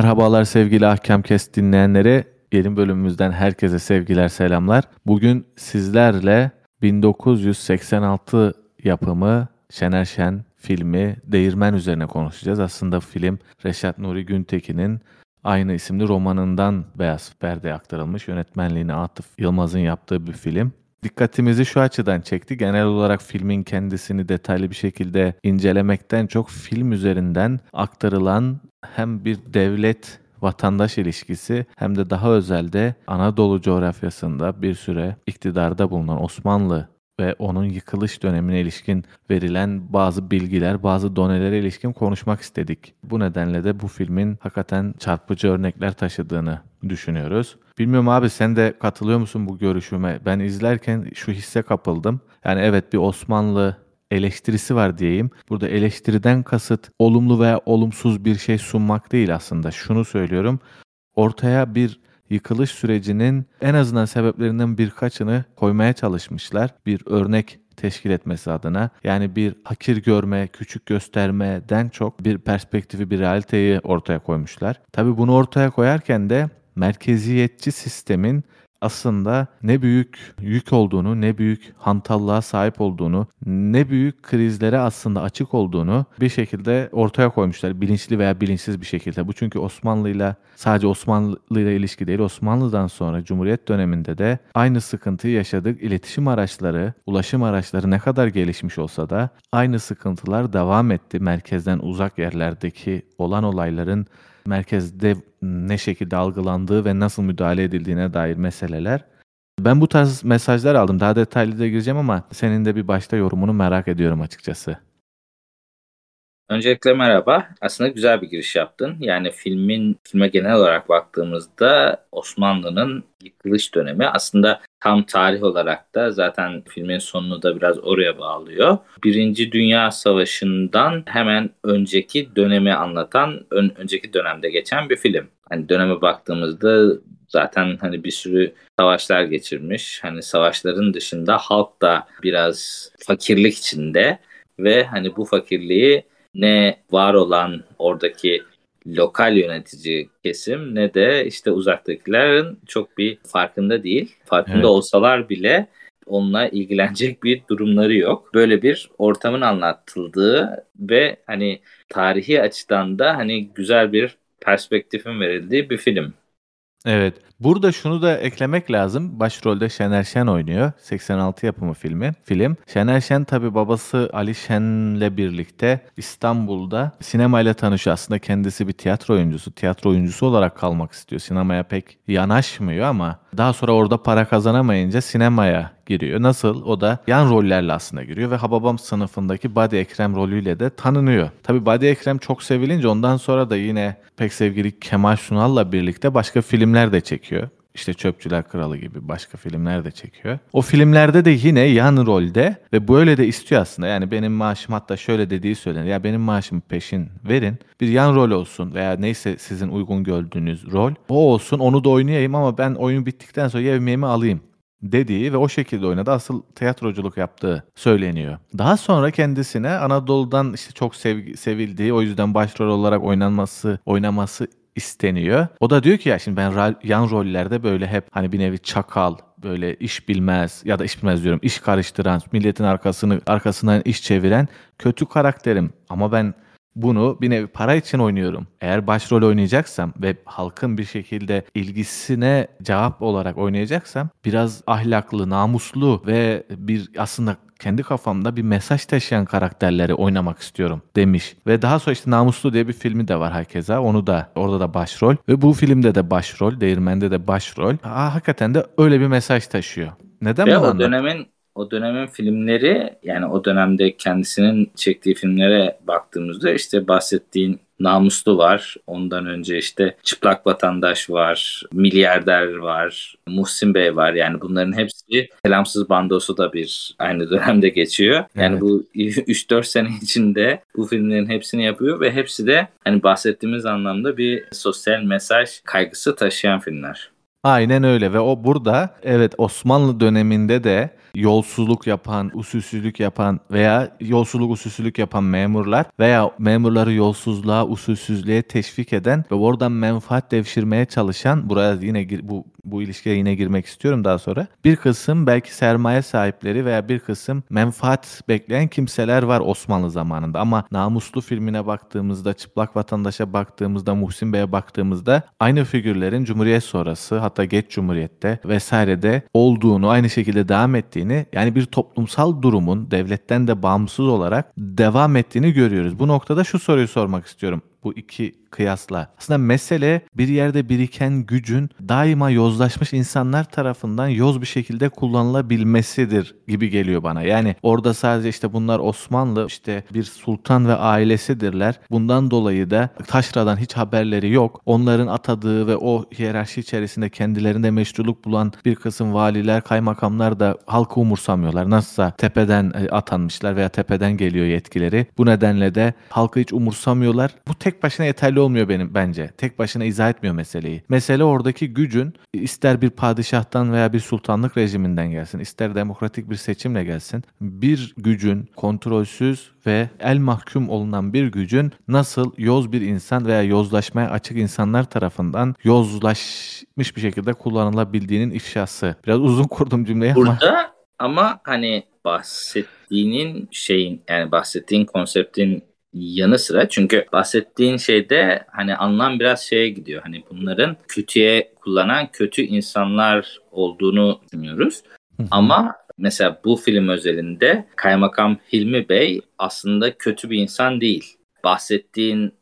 Merhabalar sevgili Ahkam Kes dinleyenleri. Yeni bölümümüzden herkese sevgiler, selamlar. Bugün sizlerle 1986 yapımı Şener Şen filmi Değirmen üzerine konuşacağız. Aslında film Reşat Nuri Güntekin'in aynı isimli romanından beyaz perdeye aktarılmış. Yönetmenliğini Atıf Yılmaz'ın yaptığı bir film. Dikkatimizi şu açıdan çekti. Genel olarak filmin kendisini detaylı bir şekilde incelemekten çok film üzerinden aktarılan hem bir devlet vatandaş ilişkisi hem de daha özelde Anadolu coğrafyasında bir süre iktidarda bulunan Osmanlı ve onun yıkılış dönemine ilişkin verilen bazı bilgiler, bazı donelere ilişkin konuşmak istedik. Bu nedenle de bu filmin hakikaten çarpıcı örnekler taşıdığını düşünüyoruz. Bilmiyorum abi sen de katılıyor musun bu görüşüme? Ben izlerken şu hisse kapıldım. Yani evet bir Osmanlı eleştirisi var diyeyim. Burada eleştiriden kasıt olumlu veya olumsuz bir şey sunmak değil aslında. Şunu söylüyorum. Ortaya bir yıkılış sürecinin en azından sebeplerinden birkaçını koymaya çalışmışlar. Bir örnek teşkil etmesi adına. Yani bir hakir görme, küçük göstermeden çok bir perspektifi, bir realiteyi ortaya koymuşlar. Tabii bunu ortaya koyarken de merkeziyetçi sistemin aslında ne büyük yük olduğunu, ne büyük hantallığa sahip olduğunu, ne büyük krizlere aslında açık olduğunu bir şekilde ortaya koymuşlar. Bilinçli veya bilinçsiz bir şekilde. Bu çünkü Osmanlı ile sadece Osmanlı ile ilişki değil. Osmanlı'dan sonra Cumhuriyet döneminde de aynı sıkıntıyı yaşadık. İletişim araçları, ulaşım araçları ne kadar gelişmiş olsa da aynı sıkıntılar devam etti. Merkezden uzak yerlerdeki olan olayların merkezde ne şekilde algılandığı ve nasıl müdahale edildiğine dair meseleler. Ben bu tarz mesajlar aldım. Daha detaylı da gireceğim ama senin de bir başta yorumunu merak ediyorum açıkçası. Öncelikle merhaba. Aslında güzel bir giriş yaptın. Yani filmin filme genel olarak baktığımızda Osmanlı'nın yıkılış dönemi aslında tam tarih olarak da zaten filmin sonunu da biraz oraya bağlıyor. Birinci Dünya Savaşı'ndan hemen önceki dönemi anlatan, ön, önceki dönemde geçen bir film. Hani döneme baktığımızda zaten hani bir sürü savaşlar geçirmiş. Hani savaşların dışında halk da biraz fakirlik içinde ve hani bu fakirliği ne var olan oradaki lokal yönetici kesim ne de işte uzaktakilerin çok bir farkında değil. Farkında evet. olsalar bile onunla ilgilenecek bir durumları yok. Böyle bir ortamın anlatıldığı ve hani tarihi açıdan da hani güzel bir perspektifin verildiği bir film. Evet. Burada şunu da eklemek lazım. Başrolde Şener Şen oynuyor. 86 yapımı filmi. Film. Şener Şen tabi babası Ali Şen'le birlikte İstanbul'da sinemayla tanışıyor. Aslında kendisi bir tiyatro oyuncusu. Tiyatro oyuncusu olarak kalmak istiyor. Sinemaya pek yanaşmıyor ama daha sonra orada para kazanamayınca sinemaya giriyor. Nasıl? O da yan rollerle aslında giriyor ve Hababam sınıfındaki Badi Ekrem rolüyle de tanınıyor. Tabi Badi Ekrem çok sevilince ondan sonra da yine pek sevgili Kemal Sunal'la birlikte başka filmler de çekiyor. İşte Çöpçüler Kralı gibi başka filmler de çekiyor. O filmlerde de yine yan rolde ve böyle de istiyor aslında. Yani benim maaşım hatta şöyle dediği söylenir. Ya benim maaşımı peşin verin. Bir yan rol olsun veya neyse sizin uygun gördüğünüz rol. O olsun onu da oynayayım ama ben oyun bittikten sonra yemeğimi alayım dediği ve o şekilde oynadı. Asıl tiyatroculuk yaptığı söyleniyor. Daha sonra kendisine Anadolu'dan işte çok sev, sevildiği o yüzden başrol olarak oynanması, oynaması isteniyor. O da diyor ki ya şimdi ben yan rollerde böyle hep hani bir nevi çakal, böyle iş bilmez ya da iş bilmez diyorum iş karıştıran, milletin arkasını arkasından iş çeviren kötü karakterim. Ama ben bunu bir nevi para için oynuyorum. Eğer başrol oynayacaksam ve halkın bir şekilde ilgisine cevap olarak oynayacaksam biraz ahlaklı, namuslu ve bir aslında kendi kafamda bir mesaj taşıyan karakterleri oynamak istiyorum demiş. Ve daha sonra işte Namuslu diye bir filmi de var herkese. Onu da orada da başrol ve bu filmde de başrol, Değirmen'de de başrol. Aa, hakikaten de öyle bir mesaj taşıyor. Neden Ve o dönemin o dönemin filmleri yani o dönemde kendisinin çektiği filmlere baktığımızda işte bahsettiğin Namuslu var. Ondan önce işte Çıplak Vatandaş var. Milyarder var. Muhsin Bey var. Yani bunların hepsi Selamsız Bandosu da bir aynı dönemde geçiyor. Yani evet. bu 3-4 sene içinde bu filmlerin hepsini yapıyor ve hepsi de hani bahsettiğimiz anlamda bir sosyal mesaj kaygısı taşıyan filmler. Aynen öyle ve o burada evet Osmanlı döneminde de yolsuzluk yapan, usulsüzlük yapan veya yolsuzluk usulsüzlük yapan memurlar veya memurları yolsuzluğa, usulsüzlüğe teşvik eden ve oradan menfaat devşirmeye çalışan buraya yine bu bu ilişkiye yine girmek istiyorum daha sonra. Bir kısım belki sermaye sahipleri veya bir kısım menfaat bekleyen kimseler var Osmanlı zamanında ama Namuslu filmine baktığımızda, Çıplak Vatandaş'a baktığımızda, Muhsin Bey'e baktığımızda aynı figürlerin Cumhuriyet sonrası hatta geç Cumhuriyet'te vesairede olduğunu, aynı şekilde devam ettiğini yani bir toplumsal durumun devletten de bağımsız olarak devam ettiğini görüyoruz. Bu noktada şu soruyu sormak istiyorum bu iki kıyasla. Aslında mesele bir yerde biriken gücün daima yozlaşmış insanlar tarafından yoz bir şekilde kullanılabilmesidir gibi geliyor bana. Yani orada sadece işte bunlar Osmanlı işte bir sultan ve ailesidirler. Bundan dolayı da taşradan hiç haberleri yok. Onların atadığı ve o hiyerarşi içerisinde kendilerinde meşruluk bulan bir kısım valiler, kaymakamlar da halkı umursamıyorlar. Nasılsa tepeden e, atanmışlar veya tepeden geliyor yetkileri. Bu nedenle de halkı hiç umursamıyorlar. Bu tek tek başına yeterli olmuyor benim bence. Tek başına izah etmiyor meseleyi. Mesele oradaki gücün ister bir padişahtan veya bir sultanlık rejiminden gelsin, ister demokratik bir seçimle gelsin. Bir gücün kontrolsüz ve el mahkum olunan bir gücün nasıl yoz bir insan veya yozlaşmaya açık insanlar tarafından yozlaşmış bir şekilde kullanılabildiğinin ifşası. Biraz uzun kurdum cümleyi ama. Burada ama hani bahsettiğinin şeyin yani bahsettiğin konseptin yanı sıra çünkü bahsettiğin şeyde hani anlam biraz şeye gidiyor. Hani bunların kötüye kullanan kötü insanlar olduğunu düşünüyoruz. Ama mesela bu film özelinde Kaymakam Hilmi Bey aslında kötü bir insan değil. Bahsettiğin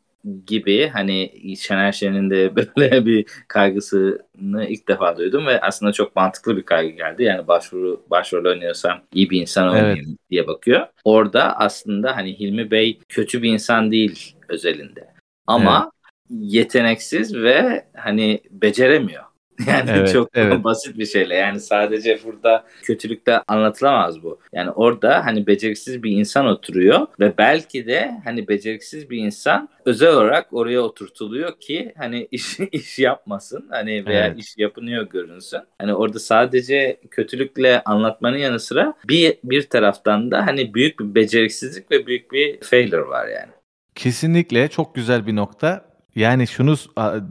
gibi hani Şener Şen'in de böyle bir kaygısını ilk defa duydum ve aslında çok mantıklı bir kaygı geldi. Yani başvuru başrol oynuyorsam iyi bir insan olmayayım evet. diye bakıyor. Orada aslında hani Hilmi Bey kötü bir insan değil özelinde. Ama evet. yeteneksiz ve hani beceremiyor. Yani evet, çok evet. basit bir şeyle. Yani sadece burada kötülükte anlatılamaz bu. Yani orada hani beceriksiz bir insan oturuyor ve belki de hani beceriksiz bir insan özel olarak oraya oturtuluyor ki hani iş iş yapmasın. Hani veya evet. iş yapınıyor görünsün. Hani orada sadece kötülükle anlatmanın yanı sıra bir bir taraftan da hani büyük bir beceriksizlik ve büyük bir failure var yani. Kesinlikle çok güzel bir nokta. Yani şunu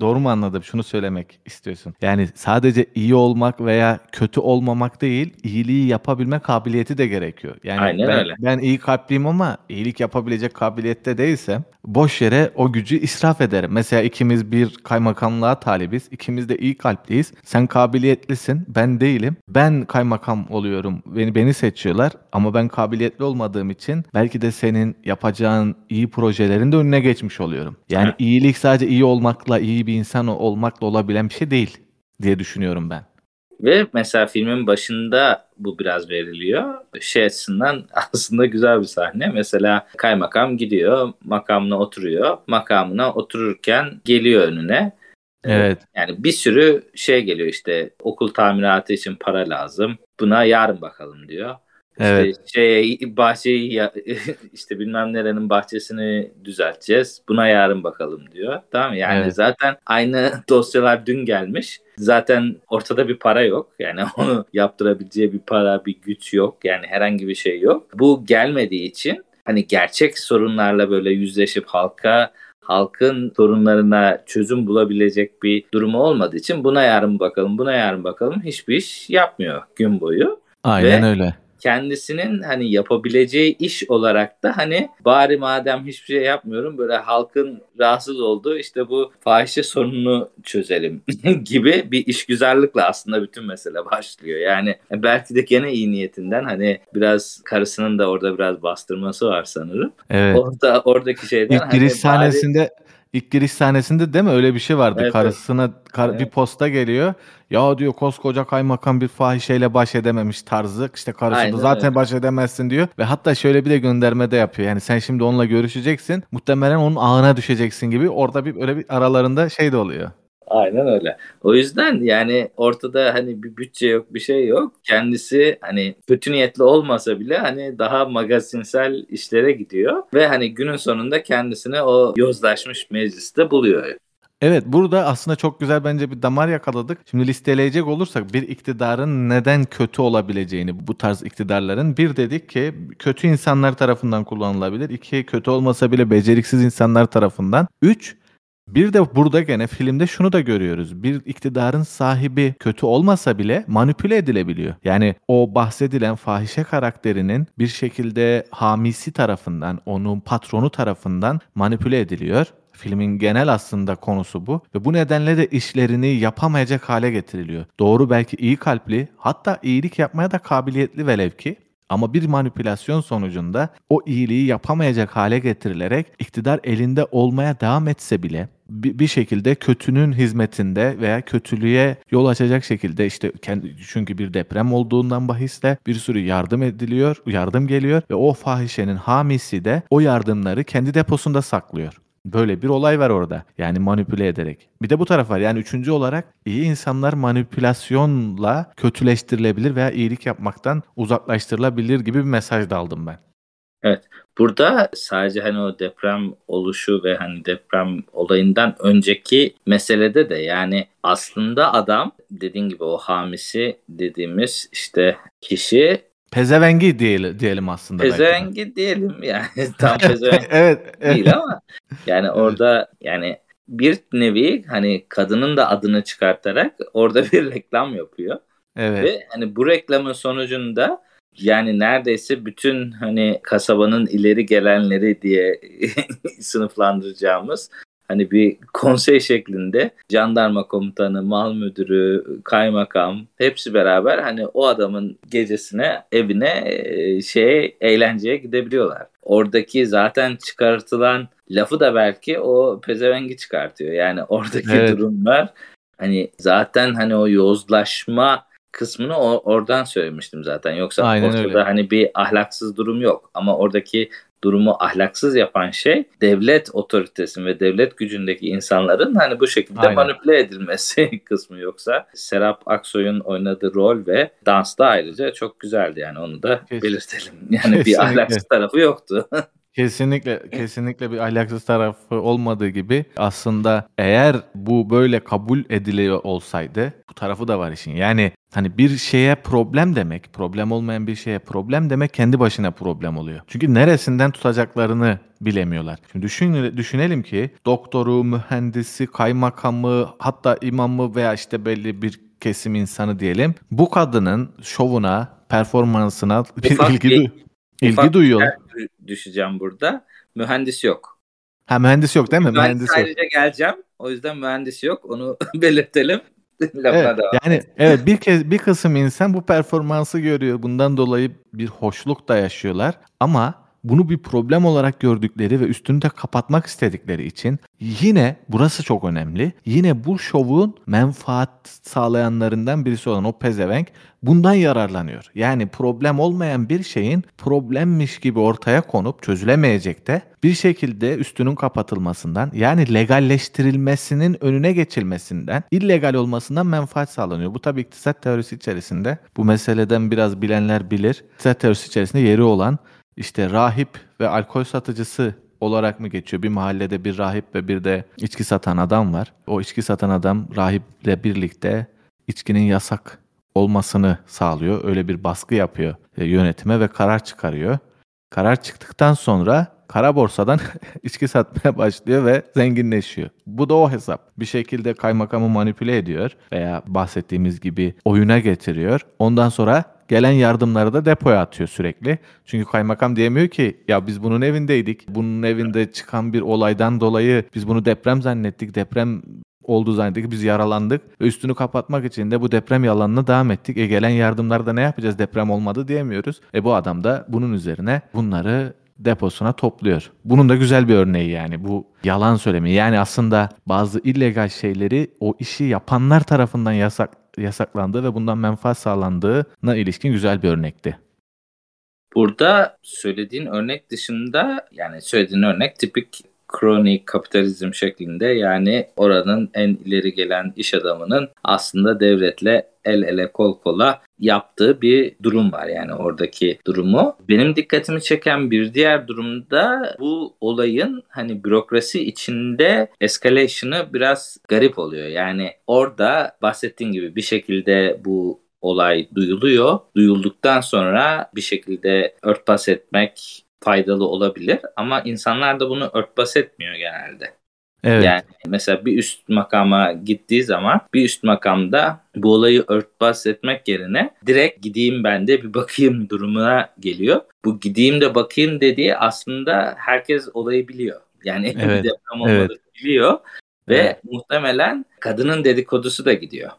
doğru mu anladım? Şunu söylemek istiyorsun. Yani sadece iyi olmak veya kötü olmamak değil, iyiliği yapabilme kabiliyeti de gerekiyor. Yani Aynen ben, öyle. ben iyi kalpliyim ama iyilik yapabilecek kabiliyette değilsem boş yere o gücü israf ederim. Mesela ikimiz bir kaymakamlığa talibiz. İkimiz de iyi kalpliyiz. Sen kabiliyetlisin, ben değilim. Ben kaymakam oluyorum. Beni beni seçiyorlar ama ben kabiliyetli olmadığım için belki de senin yapacağın iyi projelerin de önüne geçmiş oluyorum. Yani iyilik sadece iyi olmakla, iyi bir insan olmakla olabilen bir şey değil diye düşünüyorum ben. Ve mesela filmin başında bu biraz veriliyor. Şey açısından aslında güzel bir sahne. Mesela kaymakam gidiyor, makamına oturuyor. Makamına otururken geliyor önüne. Evet. Yani bir sürü şey geliyor işte okul tamiratı için para lazım. Buna yarın bakalım diyor. Evet. İşte şey bahçeyi işte bilmem nerenin bahçesini düzelteceğiz. Buna yarın bakalım diyor. Tamam Yani evet. zaten aynı dosyalar dün gelmiş. Zaten ortada bir para yok. Yani onu yaptırabileceği bir para, bir güç yok. Yani herhangi bir şey yok. Bu gelmediği için hani gerçek sorunlarla böyle yüzleşip halka halkın sorunlarına çözüm bulabilecek bir durumu olmadığı için buna yarın bakalım, buna yarın bakalım hiçbir iş yapmıyor gün boyu. Aynen Ve öyle kendisinin hani yapabileceği iş olarak da hani bari madem hiçbir şey yapmıyorum böyle halkın rahatsız olduğu işte bu fahişe sorununu çözelim gibi bir işgüzarlıkla aslında bütün mesele başlıyor. Yani belki de gene iyi niyetinden hani biraz karısının da orada biraz bastırması var sanırım. Evet. Orada oradaki şeyden İlk giriş hani sahnesinde bari İlk giriş sahnesinde değil mi öyle bir şey vardı. Evet, Karısına kar, evet. bir posta geliyor. Ya diyor koskoca kaymakam bir fahişeyle baş edememiş tarzı. İşte karısı Aynen da zaten öyle. baş edemezsin diyor. Ve hatta şöyle bir de gönderme de yapıyor. Yani sen şimdi onunla görüşeceksin. Muhtemelen onun ağına düşeceksin gibi. Orada bir öyle bir aralarında şey de oluyor. Aynen öyle. O yüzden yani ortada hani bir bütçe yok bir şey yok. Kendisi hani kötü niyetli olmasa bile hani daha magazinsel işlere gidiyor. Ve hani günün sonunda kendisini o yozlaşmış mecliste buluyor. Evet burada aslında çok güzel bence bir damar yakaladık. Şimdi listeleyecek olursak bir iktidarın neden kötü olabileceğini bu tarz iktidarların bir dedik ki kötü insanlar tarafından kullanılabilir. İki kötü olmasa bile beceriksiz insanlar tarafından. Üç bir de burada gene filmde şunu da görüyoruz. Bir iktidarın sahibi kötü olmasa bile manipüle edilebiliyor. Yani o bahsedilen fahişe karakterinin bir şekilde hamisi tarafından, onun patronu tarafından manipüle ediliyor. Filmin genel aslında konusu bu ve bu nedenle de işlerini yapamayacak hale getiriliyor. Doğru belki iyi kalpli hatta iyilik yapmaya da kabiliyetli velev ki ama bir manipülasyon sonucunda o iyiliği yapamayacak hale getirilerek iktidar elinde olmaya devam etse bile bir şekilde kötünün hizmetinde veya kötülüğe yol açacak şekilde işte kendi çünkü bir deprem olduğundan bahisle bir sürü yardım ediliyor, yardım geliyor ve o fahişenin hamisi de o yardımları kendi deposunda saklıyor. Böyle bir olay var orada. Yani manipüle ederek. Bir de bu taraf var. Yani üçüncü olarak iyi insanlar manipülasyonla kötüleştirilebilir veya iyilik yapmaktan uzaklaştırılabilir gibi bir mesaj da aldım ben. Evet. Burada sadece hani o deprem oluşu ve hani deprem olayından önceki meselede de yani aslında adam dediğin gibi o hamisi dediğimiz işte kişi Pezevengi diyelim, diyelim aslında. Pezevengi belki. diyelim yani. Tam pezevengi evet, evet. değil ama yani orada yani bir nevi hani kadının da adını çıkartarak orada bir reklam yapıyor. Evet. Ve hani bu reklamın sonucunda yani neredeyse bütün hani kasabanın ileri gelenleri diye sınıflandıracağımız hani bir konsey şeklinde jandarma komutanı, mal müdürü, kaymakam hepsi beraber hani o adamın gecesine, evine e, şeye eğlenceye gidebiliyorlar. Oradaki zaten çıkartılan lafı da belki o pezevengi çıkartıyor. Yani oradaki evet. durumlar hani zaten hani o yozlaşma kısmını oradan söylemiştim zaten. Yoksa Aynen ortada öyle. hani bir ahlaksız durum yok. Ama oradaki durumu ahlaksız yapan şey devlet otoritesi ve devlet gücündeki insanların hani bu şekilde Aynen. manipüle edilmesi kısmı yoksa Serap Aksoy'un oynadığı rol ve dans da ayrıca çok güzeldi yani onu da Kesin. belirtelim. Yani bir ahlaksız tarafı yoktu. Kesinlikle kesinlikle bir ahlaksız tarafı olmadığı gibi aslında eğer bu böyle kabul ediliyor olsaydı bu tarafı da var işin. Yani hani bir şeye problem demek, problem olmayan bir şeye problem demek kendi başına problem oluyor. Çünkü neresinden tutacaklarını bilemiyorlar. Şimdi düşün, düşünelim ki doktoru, mühendisi, kaymakamı, hatta imamı veya işte belli bir kesim insanı diyelim. Bu kadının şovuna, performansına bir Ufak ilgi, bir, ilgi duyuyorlar düşeceğim burada. Mühendis yok. Ha mühendis yok değil mi? Ben mühendis sadece yok. geleceğim. O yüzden mühendis yok. Onu belirtelim. evet, yani evet bir kez bir kısım insan bu performansı görüyor. Bundan dolayı bir hoşluk da yaşıyorlar. Ama bunu bir problem olarak gördükleri ve üstünü de kapatmak istedikleri için yine burası çok önemli. Yine bu şovun menfaat sağlayanlarından birisi olan o pezevenk bundan yararlanıyor. Yani problem olmayan bir şeyin problemmiş gibi ortaya konup çözülemeyecek de bir şekilde üstünün kapatılmasından yani legalleştirilmesinin önüne geçilmesinden illegal olmasından menfaat sağlanıyor. Bu tabii iktisat teorisi içerisinde bu meseleden biraz bilenler bilir. İktisat teorisi içerisinde yeri olan işte rahip ve alkol satıcısı olarak mı geçiyor? Bir mahallede bir rahip ve bir de içki satan adam var. O içki satan adam rahiple birlikte içkinin yasak olmasını sağlıyor. Öyle bir baskı yapıyor e, yönetime ve karar çıkarıyor. Karar çıktıktan sonra kara borsadan içki satmaya başlıyor ve zenginleşiyor. Bu da o hesap. Bir şekilde kaymakamı manipüle ediyor veya bahsettiğimiz gibi oyuna getiriyor. Ondan sonra gelen yardımları da depoya atıyor sürekli. Çünkü kaymakam diyemiyor ki ya biz bunun evindeydik. Bunun evinde çıkan bir olaydan dolayı biz bunu deprem zannettik. Deprem oldu zannettik. Biz yaralandık. Üstünü kapatmak için de bu deprem yalanına devam ettik. E gelen yardımlarda ne yapacağız? Deprem olmadı diyemiyoruz. E bu adam da bunun üzerine bunları deposuna topluyor. Bunun da güzel bir örneği yani bu yalan söylemi. Yani aslında bazı illegal şeyleri o işi yapanlar tarafından yasak yasaklandığı ve bundan menfaat sağlandığına ilişkin güzel bir örnekti. Burada söylediğin örnek dışında yani söylediğin örnek tipik kronik kapitalizm şeklinde yani oranın en ileri gelen iş adamının aslında devletle el ele kol kola yaptığı bir durum var yani oradaki durumu. Benim dikkatimi çeken bir diğer durumda bu olayın hani bürokrasi içinde escalation'ı biraz garip oluyor. Yani orada bahsettiğin gibi bir şekilde bu olay duyuluyor. Duyulduktan sonra bir şekilde örtbas etmek faydalı olabilir ama insanlar da bunu örtbas etmiyor genelde. Evet. Yani mesela bir üst makama gittiği zaman bir üst makamda bu olayı örtbas etmek yerine direkt gideyim ben de bir bakayım durumuna geliyor. Bu gideyim de bakayım dediği aslında herkes olayı biliyor. Yani evet. bir deprem olmadığını evet. biliyor ve evet. muhtemelen kadının dedikodusu da gidiyor.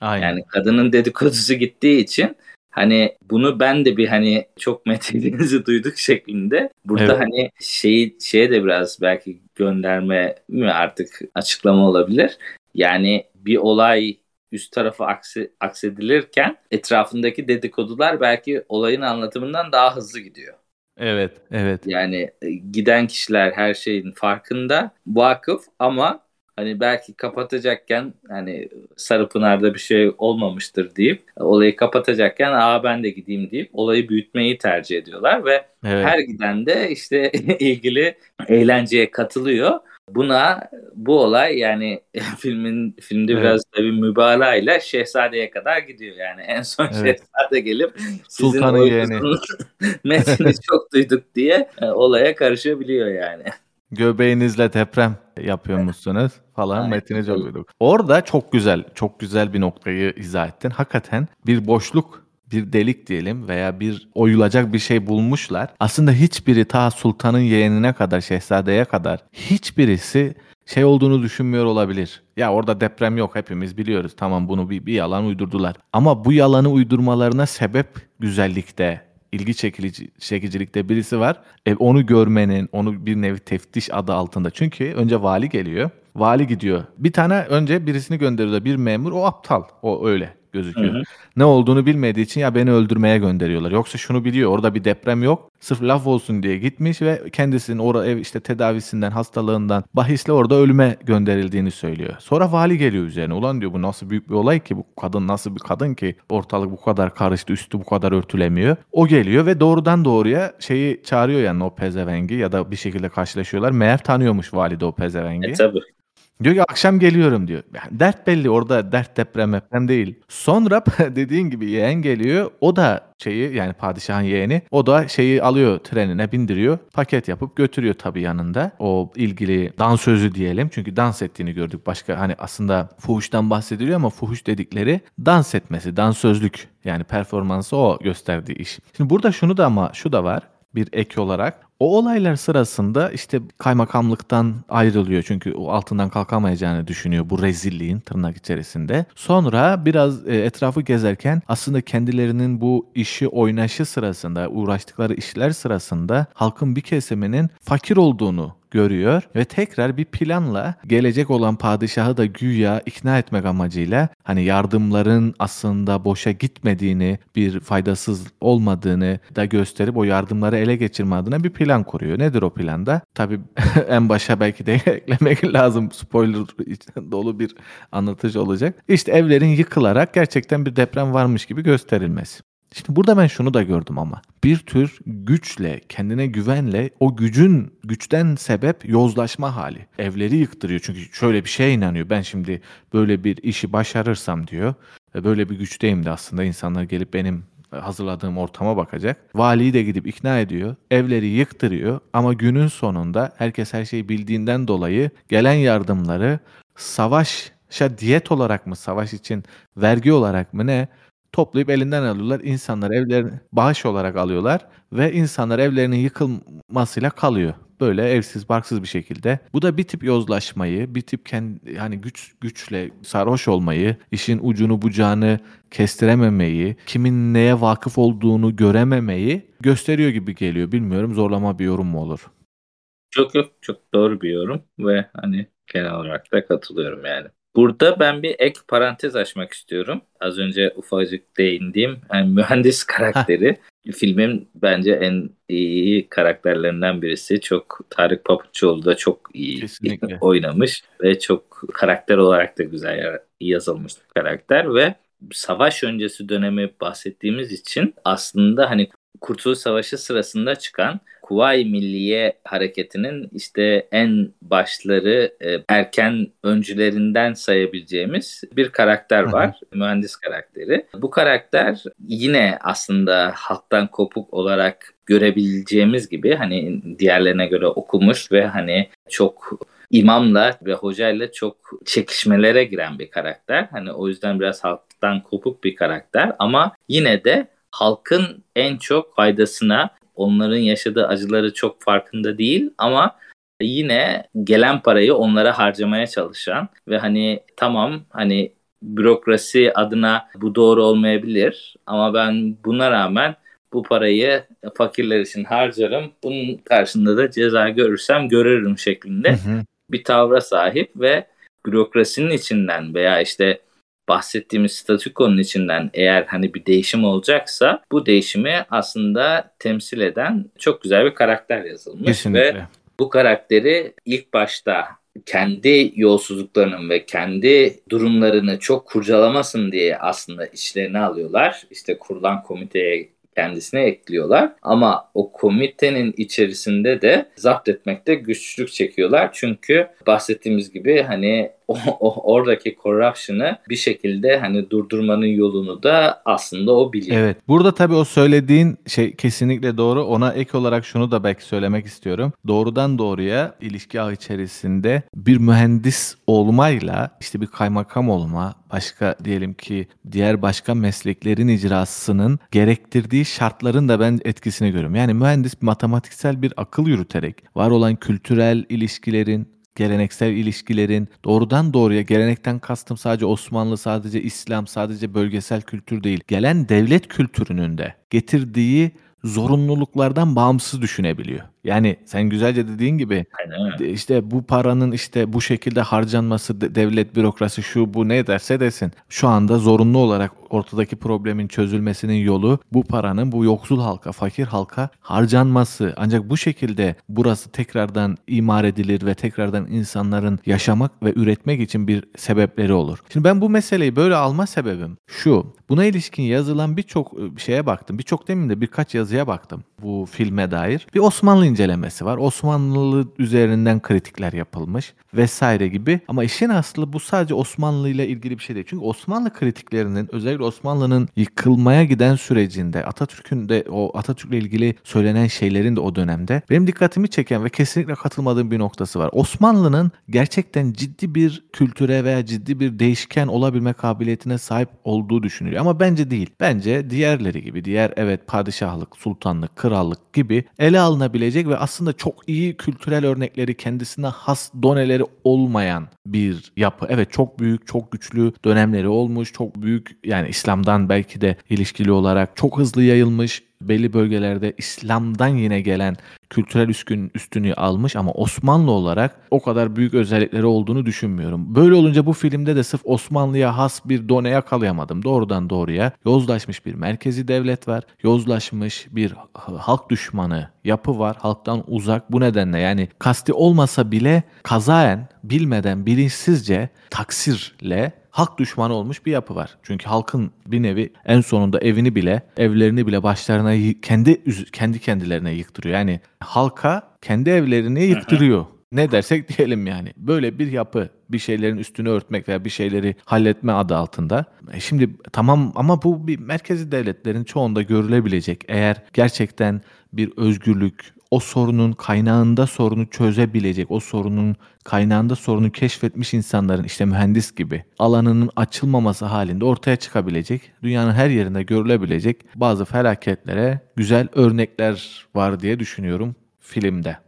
Aynen. Yani kadının dedikodusu gittiği için hani bunu ben de bir hani çok metninizi duyduk şeklinde. Burada evet. hani şeyi şeye de biraz belki gönderme mi artık açıklama olabilir. Yani bir olay üst tarafa akse, aksedilirken etrafındaki dedikodular belki olayın anlatımından daha hızlı gidiyor. Evet, evet. Yani e, giden kişiler her şeyin farkında, vakıf ama hani belki kapatacakken hani Sarıpınar'da bir şey olmamıştır deyip olayı kapatacakken aa ben de gideyim deyip olayı büyütmeyi tercih ediyorlar ve evet. her giden de işte ilgili eğlenceye katılıyor. Buna bu olay yani filmin filmde evet. biraz tabii mübalağa ile şehzadeye kadar gidiyor yani en son evet. şehzade gelip Sultanın yeğeni metni çok duyduk diye e, olaya karışabiliyor yani. Göbeğinizle deprem yapıyormuşsunuz falan Aynen. metini çok duyduk. Orada çok güzel, çok güzel bir noktayı izah ettin. Hakikaten bir boşluk bir delik diyelim veya bir oyulacak bir şey bulmuşlar. Aslında hiçbiri ta sultanın yeğenine kadar, şehzadeye kadar hiçbirisi şey olduğunu düşünmüyor olabilir. Ya orada deprem yok hepimiz biliyoruz. Tamam bunu bir, bir yalan uydurdular. Ama bu yalanı uydurmalarına sebep güzellikte, ilgi çekici, çekicilikte birisi var. E, onu görmenin, onu bir nevi teftiş adı altında. Çünkü önce vali geliyor. Vali gidiyor. Bir tane önce birisini gönderiyor bir memur. O aptal. O öyle gözüküyor. Hı hı. Ne olduğunu bilmediği için ya beni öldürmeye gönderiyorlar. Yoksa şunu biliyor orada bir deprem yok. Sırf laf olsun diye gitmiş ve kendisinin orada ev işte tedavisinden, hastalığından bahisle orada ölüme gönderildiğini söylüyor. Sonra vali geliyor üzerine. Ulan diyor bu nasıl büyük bir olay ki bu kadın nasıl bir kadın ki ortalık bu kadar karıştı, üstü bu kadar örtülemiyor. O geliyor ve doğrudan doğruya şeyi çağırıyor yani o pezevengi ya da bir şekilde karşılaşıyorlar. Meğer tanıyormuş valide o pezevengi. E tabii. Diyor ki akşam geliyorum diyor. Yani dert belli orada dert deprem deprem değil. Sonra dediğin gibi yeğen geliyor. O da şeyi yani padişahın yeğeni o da şeyi alıyor trenine bindiriyor. Paket yapıp götürüyor tabii yanında. O ilgili dansözü diyelim. Çünkü dans ettiğini gördük. Başka hani aslında fuhuştan bahsediliyor ama fuhuş dedikleri dans etmesi, dansözlük yani performansı o gösterdiği iş. Şimdi burada şunu da ama şu da var bir ek olarak. O olaylar sırasında işte kaymakamlıktan ayrılıyor çünkü o altından kalkamayacağını düşünüyor bu rezilliğin tırnak içerisinde. Sonra biraz e, etrafı gezerken aslında kendilerinin bu işi oynaşı sırasında, uğraştıkları işler sırasında halkın bir kesiminin fakir olduğunu görüyor ve tekrar bir planla gelecek olan padişahı da güya ikna etmek amacıyla hani yardımların aslında boşa gitmediğini, bir faydasız olmadığını da gösterip o yardımları ele geçirme adına bir plan kuruyor. Nedir o planda? Tabii en başa belki de eklemek lazım. Spoiler dolu bir anlatıcı olacak. İşte evlerin yıkılarak gerçekten bir deprem varmış gibi gösterilmesi. Şimdi burada ben şunu da gördüm ama bir tür güçle, kendine güvenle o gücün güçten sebep yozlaşma hali. Evleri yıktırıyor çünkü şöyle bir şeye inanıyor. Ben şimdi böyle bir işi başarırsam diyor. Böyle bir güçteyim de aslında insanlar gelip benim hazırladığım ortama bakacak. Valiyi de gidip ikna ediyor. Evleri yıktırıyor ama günün sonunda herkes her şeyi bildiğinden dolayı gelen yardımları savaşa diyet olarak mı, savaş için vergi olarak mı ne toplayıp elinden alıyorlar. İnsanlar evlerini bağış olarak alıyorlar ve insanlar evlerinin yıkılmasıyla kalıyor. Böyle evsiz barksız bir şekilde. Bu da bir tip yozlaşmayı, bir tip kendi hani güç güçle sarhoş olmayı, işin ucunu bucağını kestirememeyi, kimin neye vakıf olduğunu görememeyi gösteriyor gibi geliyor. Bilmiyorum zorlama bir yorum mu olur? Çok yok çok doğru bir yorum ve hani genel olarak da katılıyorum yani. Burada ben bir ek parantez açmak istiyorum. Az önce ufacık değindiğim yani mühendis karakteri. filmin bence en iyi karakterlerinden birisi. Çok Tarık Papuçoğlu da çok iyi Kesinlikle. oynamış ve çok karakter olarak da güzel yazılmış bir karakter ve savaş öncesi dönemi bahsettiğimiz için aslında hani Kurtuluş Savaşı sırasında çıkan Kuvayi Milliye hareketinin işte en başları e, erken öncülerinden sayabileceğimiz bir karakter var. mühendis karakteri. Bu karakter yine aslında halktan kopuk olarak görebileceğimiz gibi hani diğerlerine göre okumuş ve hani çok imamla ve hocayla çok çekişmelere giren bir karakter. Hani o yüzden biraz halktan kopuk bir karakter ama yine de halkın en çok faydasına onların yaşadığı acıları çok farkında değil ama yine gelen parayı onlara harcamaya çalışan ve hani tamam hani bürokrasi adına bu doğru olmayabilir ama ben buna rağmen bu parayı fakirler için harcarım. Bunun karşında da ceza görürsem görürüm şeklinde hı hı. bir tavra sahip ve bürokrasinin içinden veya işte bahsettiğimiz statükonun içinden eğer hani bir değişim olacaksa bu değişimi aslında temsil eden çok güzel bir karakter yazılmış Kesinlikle. ve bu karakteri ilk başta kendi yolsuzluklarının ve kendi durumlarını çok kurcalamasın diye aslında içlerine alıyorlar. İşte kurulan komiteye kendisine ekliyorlar. Ama o komitenin içerisinde de zapt etmekte güçlük çekiyorlar. Çünkü bahsettiğimiz gibi hani o, o oradaki corruption'ı bir şekilde hani durdurmanın yolunu da aslında o biliyor. Evet. Burada tabii o söylediğin şey kesinlikle doğru. Ona ek olarak şunu da belki söylemek istiyorum. Doğrudan doğruya ilişki ağı içerisinde bir mühendis olmayla işte bir kaymakam olma, başka diyelim ki diğer başka mesleklerin icrasının gerektirdiği şartların da ben etkisini görüyorum. Yani mühendis matematiksel bir akıl yürüterek var olan kültürel ilişkilerin, geleneksel ilişkilerin doğrudan doğruya gelenekten kastım sadece Osmanlı, sadece İslam, sadece bölgesel kültür değil. Gelen devlet kültürünün de getirdiği zorunluluklardan bağımsız düşünebiliyor. Yani sen güzelce dediğin gibi Aynen. işte bu paranın işte bu şekilde harcanması devlet bürokrasi şu bu ne derse desin. Şu anda zorunlu olarak ortadaki problemin çözülmesinin yolu bu paranın bu yoksul halka, fakir halka harcanması. Ancak bu şekilde burası tekrardan imar edilir ve tekrardan insanların yaşamak ve üretmek için bir sebepleri olur. Şimdi ben bu meseleyi böyle alma sebebim şu. Buna ilişkin yazılan birçok şeye baktım. Birçok demin de birkaç yazıya baktım bu filme dair. Bir Osmanlı incelemesi var. Osmanlı üzerinden kritikler yapılmış vesaire gibi. Ama işin aslı bu sadece Osmanlı ile ilgili bir şey değil. Çünkü Osmanlı kritiklerinin özellikle Osmanlı'nın yıkılmaya giden sürecinde Atatürk'ün de o Atatürk'le ilgili söylenen şeylerin de o dönemde benim dikkatimi çeken ve kesinlikle katılmadığım bir noktası var. Osmanlı'nın gerçekten ciddi bir kültüre veya ciddi bir değişken olabilme kabiliyetine sahip olduğu düşünülüyor. Ama bence değil. Bence diğerleri gibi diğer evet padişahlık, sultanlık, krallık gibi ele alınabilecek ve aslında çok iyi kültürel örnekleri kendisine has doneleri olmayan bir yapı. Evet çok büyük, çok güçlü dönemleri olmuş. Çok büyük yani İslam'dan belki de ilişkili olarak çok hızlı yayılmış belli bölgelerde İslam'dan yine gelen kültürel üstün, üstünlüğü almış ama Osmanlı olarak o kadar büyük özellikleri olduğunu düşünmüyorum. Böyle olunca bu filmde de sırf Osmanlı'ya has bir done yakalayamadım. Doğrudan doğruya yozlaşmış bir merkezi devlet var. Yozlaşmış bir halk düşmanı yapı var. Halktan uzak. Bu nedenle yani kasti olmasa bile kazaen bilmeden bilinçsizce taksirle halk düşmanı olmuş bir yapı var. Çünkü halkın bir nevi en sonunda evini bile, evlerini bile başlarına kendi kendi kendilerine yıktırıyor. Yani halka kendi evlerini yıktırıyor. ne dersek diyelim yani. Böyle bir yapı bir şeylerin üstünü örtmek veya bir şeyleri halletme adı altında. E şimdi tamam ama bu bir merkezi devletlerin çoğunda görülebilecek. Eğer gerçekten bir özgürlük, o sorunun kaynağında sorunu çözebilecek, o sorunun kaynağında sorunu keşfetmiş insanların işte mühendis gibi alanının açılmaması halinde ortaya çıkabilecek, dünyanın her yerinde görülebilecek bazı felaketlere güzel örnekler var diye düşünüyorum filmde.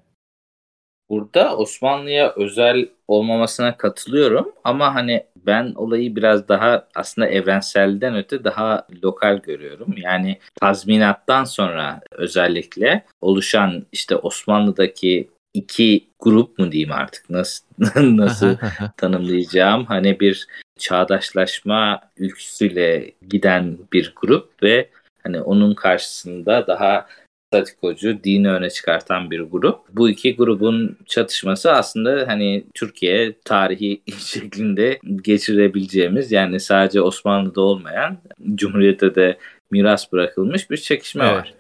Burada Osmanlı'ya özel olmamasına katılıyorum ama hani ben olayı biraz daha aslında evrenselden öte daha lokal görüyorum. Yani tazminattan sonra özellikle oluşan işte Osmanlı'daki iki grup mu diyeyim artık? Nasıl nasıl tanımlayacağım? Hani bir çağdaşlaşma ülküsüyle giden bir grup ve hani onun karşısında daha statikocu, dini öne çıkartan bir grup. Bu iki grubun çatışması aslında hani Türkiye tarihi şeklinde geçirebileceğimiz yani sadece Osmanlı'da olmayan Cumhuriyet'te de miras bırakılmış bir çekişme Evet. var.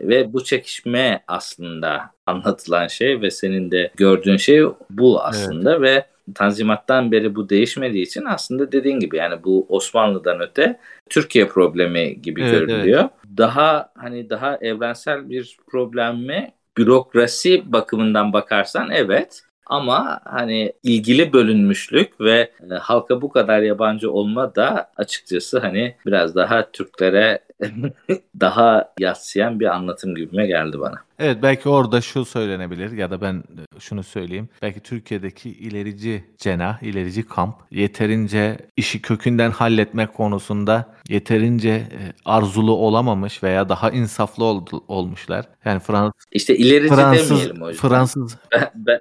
Ve bu çekişme aslında anlatılan şey ve senin de gördüğün şey bu aslında ve Tanzimat'tan beri bu değişmediği için aslında dediğin gibi yani bu Osmanlı'dan öte Türkiye problemi gibi Evet, görülüyor. Daha hani daha evrensel bir problem mi? Bürokrasi bakımından bakarsan evet. Ama hani ilgili bölünmüşlük ve e, halka bu kadar yabancı olma da açıkçası hani biraz daha Türklere daha yatsıyan bir anlatım gibime geldi bana. Evet belki orada şu söylenebilir ya da ben şunu söyleyeyim. Belki Türkiye'deki ilerici cenah, ilerici kamp yeterince işi kökünden halletmek konusunda yeterince e, arzulu olamamış veya daha insaflı oldu, olmuşlar. Yani Frans, İşte ilerici Fransız, demeyelim yüzden. Fransız Ben- ben-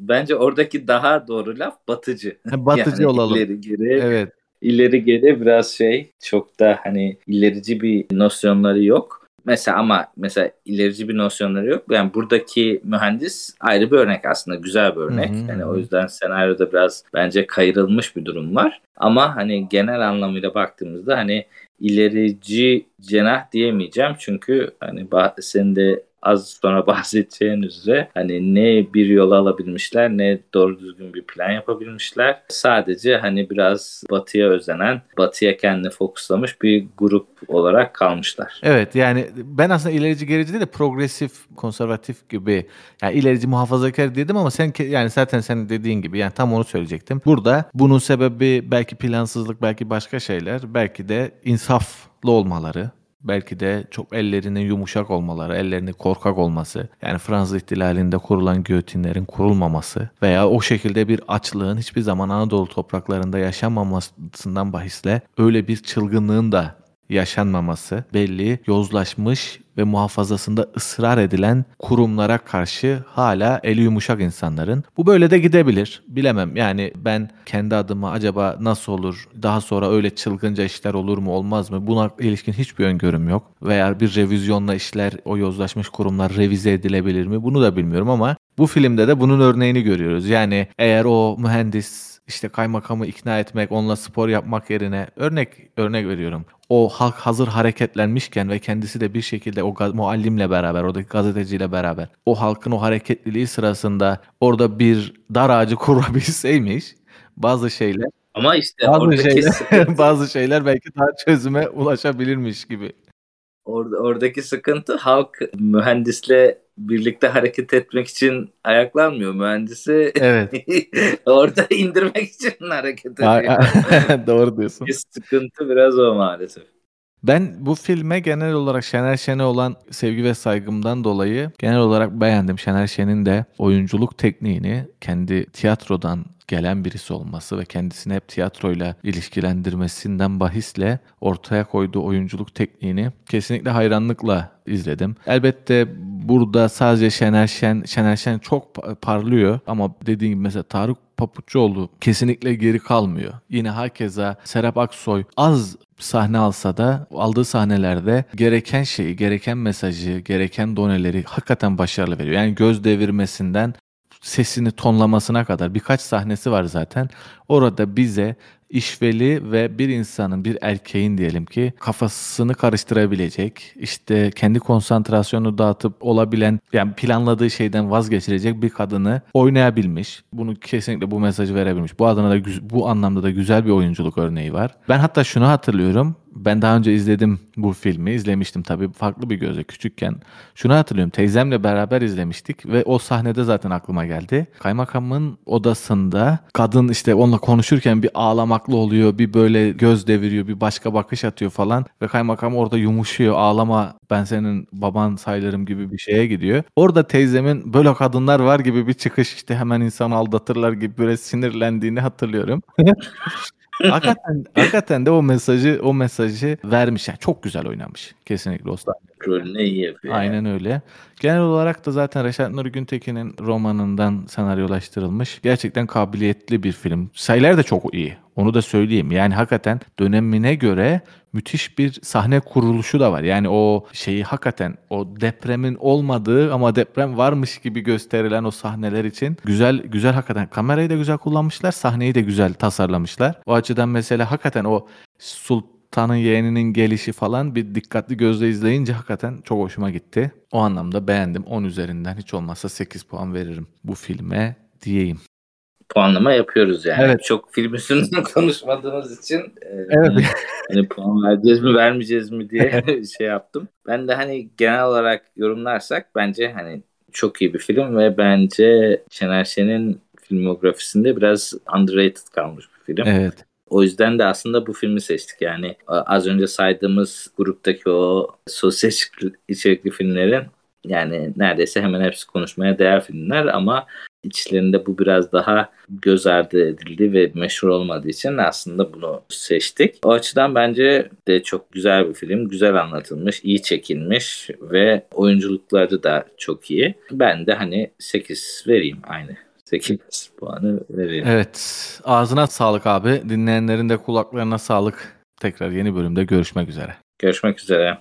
bence oradaki daha doğru laf batıcı. batıcı Yani olalım. ileri geri Evet. ileri geri biraz şey çok da hani ilerici bir nosyonları yok. Mesela ama mesela ilerici bir nosyonları yok. Yani buradaki mühendis ayrı bir örnek aslında güzel bir örnek. Hı hı, Yani o yüzden senaryoda biraz bence kayırılmış bir durum var. Ama hani genel anlamıyla baktığımızda hani ilerici cenah diyemeyeceğim. Çünkü hani senin de az sonra bahsedeceğin üzere hani ne bir yol alabilmişler ne doğru düzgün bir plan yapabilmişler. Sadece hani biraz batıya özenen, batıya kendini fokuslamış bir grup olarak kalmışlar. Evet yani ben aslında ilerici gerici değil de progresif, konservatif gibi yani ilerici muhafazakar dedim ama sen yani zaten senin dediğin gibi yani tam onu söyleyecektim. Burada bunun sebebi belki plansızlık, belki başka şeyler, belki de insaflı olmaları. Belki de çok ellerinin yumuşak olmaları, ellerinin korkak olması. Yani Fransız ihtilalinde kurulan giyotinlerin kurulmaması veya o şekilde bir açlığın hiçbir zaman Anadolu topraklarında yaşanmamasından bahisle öyle bir çılgınlığın da yaşanmaması belli, yozlaşmış ve muhafazasında ısrar edilen kurumlara karşı hala eli yumuşak insanların. Bu böyle de gidebilir. Bilemem. Yani ben kendi adıma acaba nasıl olur? Daha sonra öyle çılgınca işler olur mu, olmaz mı? Buna ilişkin hiçbir öngörüm yok. Veya bir revizyonla işler o yozlaşmış kurumlar revize edilebilir mi? Bunu da bilmiyorum ama bu filmde de bunun örneğini görüyoruz. Yani eğer o mühendis işte kaymakamı ikna etmek, onunla spor yapmak yerine örnek örnek veriyorum. O halk hazır hareketlenmişken ve kendisi de bir şekilde o muallimle beraber, oradaki gazeteciyle beraber o halkın o hareketliliği sırasında orada bir dar ağacı kurabilseymiş bazı şeyler Ama işte bazı şeyler bazı şeyler belki daha çözüme ulaşabilirmiş gibi. Orada, oradaki sıkıntı halk mühendisle birlikte hareket etmek için ayaklanmıyor. Mühendisi Evet. orada indirmek için hareket ediyor. Doğru diyorsun. Bir sıkıntı biraz o maalesef. Ben bu filme genel olarak Şener Şen'e olan sevgi ve saygımdan dolayı genel olarak beğendim. Şener Şen'in de oyunculuk tekniğini kendi tiyatrodan gelen birisi olması ve kendisini hep tiyatroyla ilişkilendirmesinden bahisle ortaya koyduğu oyunculuk tekniğini kesinlikle hayranlıkla izledim. Elbette burada sadece Şener Şen, Şener Şen çok pa- parlıyor ama dediğim gibi mesela Tarık Papuççuoğlu kesinlikle geri kalmıyor. Yine hakeza Serap Aksoy az sahne alsa da aldığı sahnelerde gereken şeyi, gereken mesajı, gereken doneleri hakikaten başarılı veriyor. Yani göz devirmesinden sesini tonlamasına kadar birkaç sahnesi var zaten. Orada bize işveli ve bir insanın, bir erkeğin diyelim ki kafasını karıştırabilecek, işte kendi konsantrasyonu dağıtıp olabilen, yani planladığı şeyden vazgeçirecek bir kadını oynayabilmiş. Bunu kesinlikle bu mesajı verebilmiş. Bu adına da bu anlamda da güzel bir oyunculuk örneği var. Ben hatta şunu hatırlıyorum. Ben daha önce izledim bu filmi. izlemiştim tabii farklı bir gözle küçükken. Şunu hatırlıyorum. Teyzemle beraber izlemiştik ve o sahnede zaten aklıma geldi. Kaymakamın odasında kadın işte onunla konuşurken bir ağlamaklı oluyor, bir böyle göz deviriyor, bir başka bakış atıyor falan ve kaymakam orada yumuşuyor. Ağlama ben senin baban sayılırım gibi bir şeye gidiyor. Orada teyzemin böyle kadınlar var gibi bir çıkış işte hemen insanı aldatırlar gibi böyle sinirlendiğini hatırlıyorum. hakikaten, hakikaten de o mesajı o mesajı vermiş. Yani çok güzel oynamış kesinlikle o sahne. Rolünü iyi yapıyor. yani. Aynen öyle. Genel olarak da zaten Reşat Nuri Güntekin'in romanından senaryolaştırılmış. Gerçekten kabiliyetli bir film. Sayılar da çok iyi. Onu da söyleyeyim. Yani hakikaten dönemine göre müthiş bir sahne kuruluşu da var. Yani o şeyi hakikaten o depremin olmadığı ama deprem varmış gibi gösterilen o sahneler için güzel güzel hakikaten kamerayı da güzel kullanmışlar, sahneyi de güzel tasarlamışlar. O açıdan mesela hakikaten o Sultan'ın yeğeninin gelişi falan bir dikkatli gözle izleyince hakikaten çok hoşuma gitti. O anlamda beğendim. 10 üzerinden hiç olmazsa 8 puan veririm bu filme diyeyim. Puanlama yapıyoruz yani. Evet. Çok film üstünden konuşmadığımız için e, Evet. hani puan vereceğiz mi vermeyeceğiz mi diye şey yaptım. Ben de hani genel olarak yorumlarsak bence hani çok iyi bir film ve bence Şener Şen'in filmografisinde biraz underrated kalmış bir film. Evet. O yüzden de aslında bu filmi seçtik. Yani az önce saydığımız gruptaki o sosyal içerikli filmlerin yani neredeyse hemen hepsi konuşmaya değer filmler ama içlerinde bu biraz daha göz ardı edildi ve meşhur olmadığı için aslında bunu seçtik. O açıdan bence de çok güzel bir film. Güzel anlatılmış, iyi çekilmiş ve oyunculukları da çok iyi. Ben de hani 8 vereyim aynı. 8 puanı vereyim. Evet. Ağzına sağlık abi. Dinleyenlerin de kulaklarına sağlık. Tekrar yeni bölümde görüşmek üzere. Görüşmek üzere.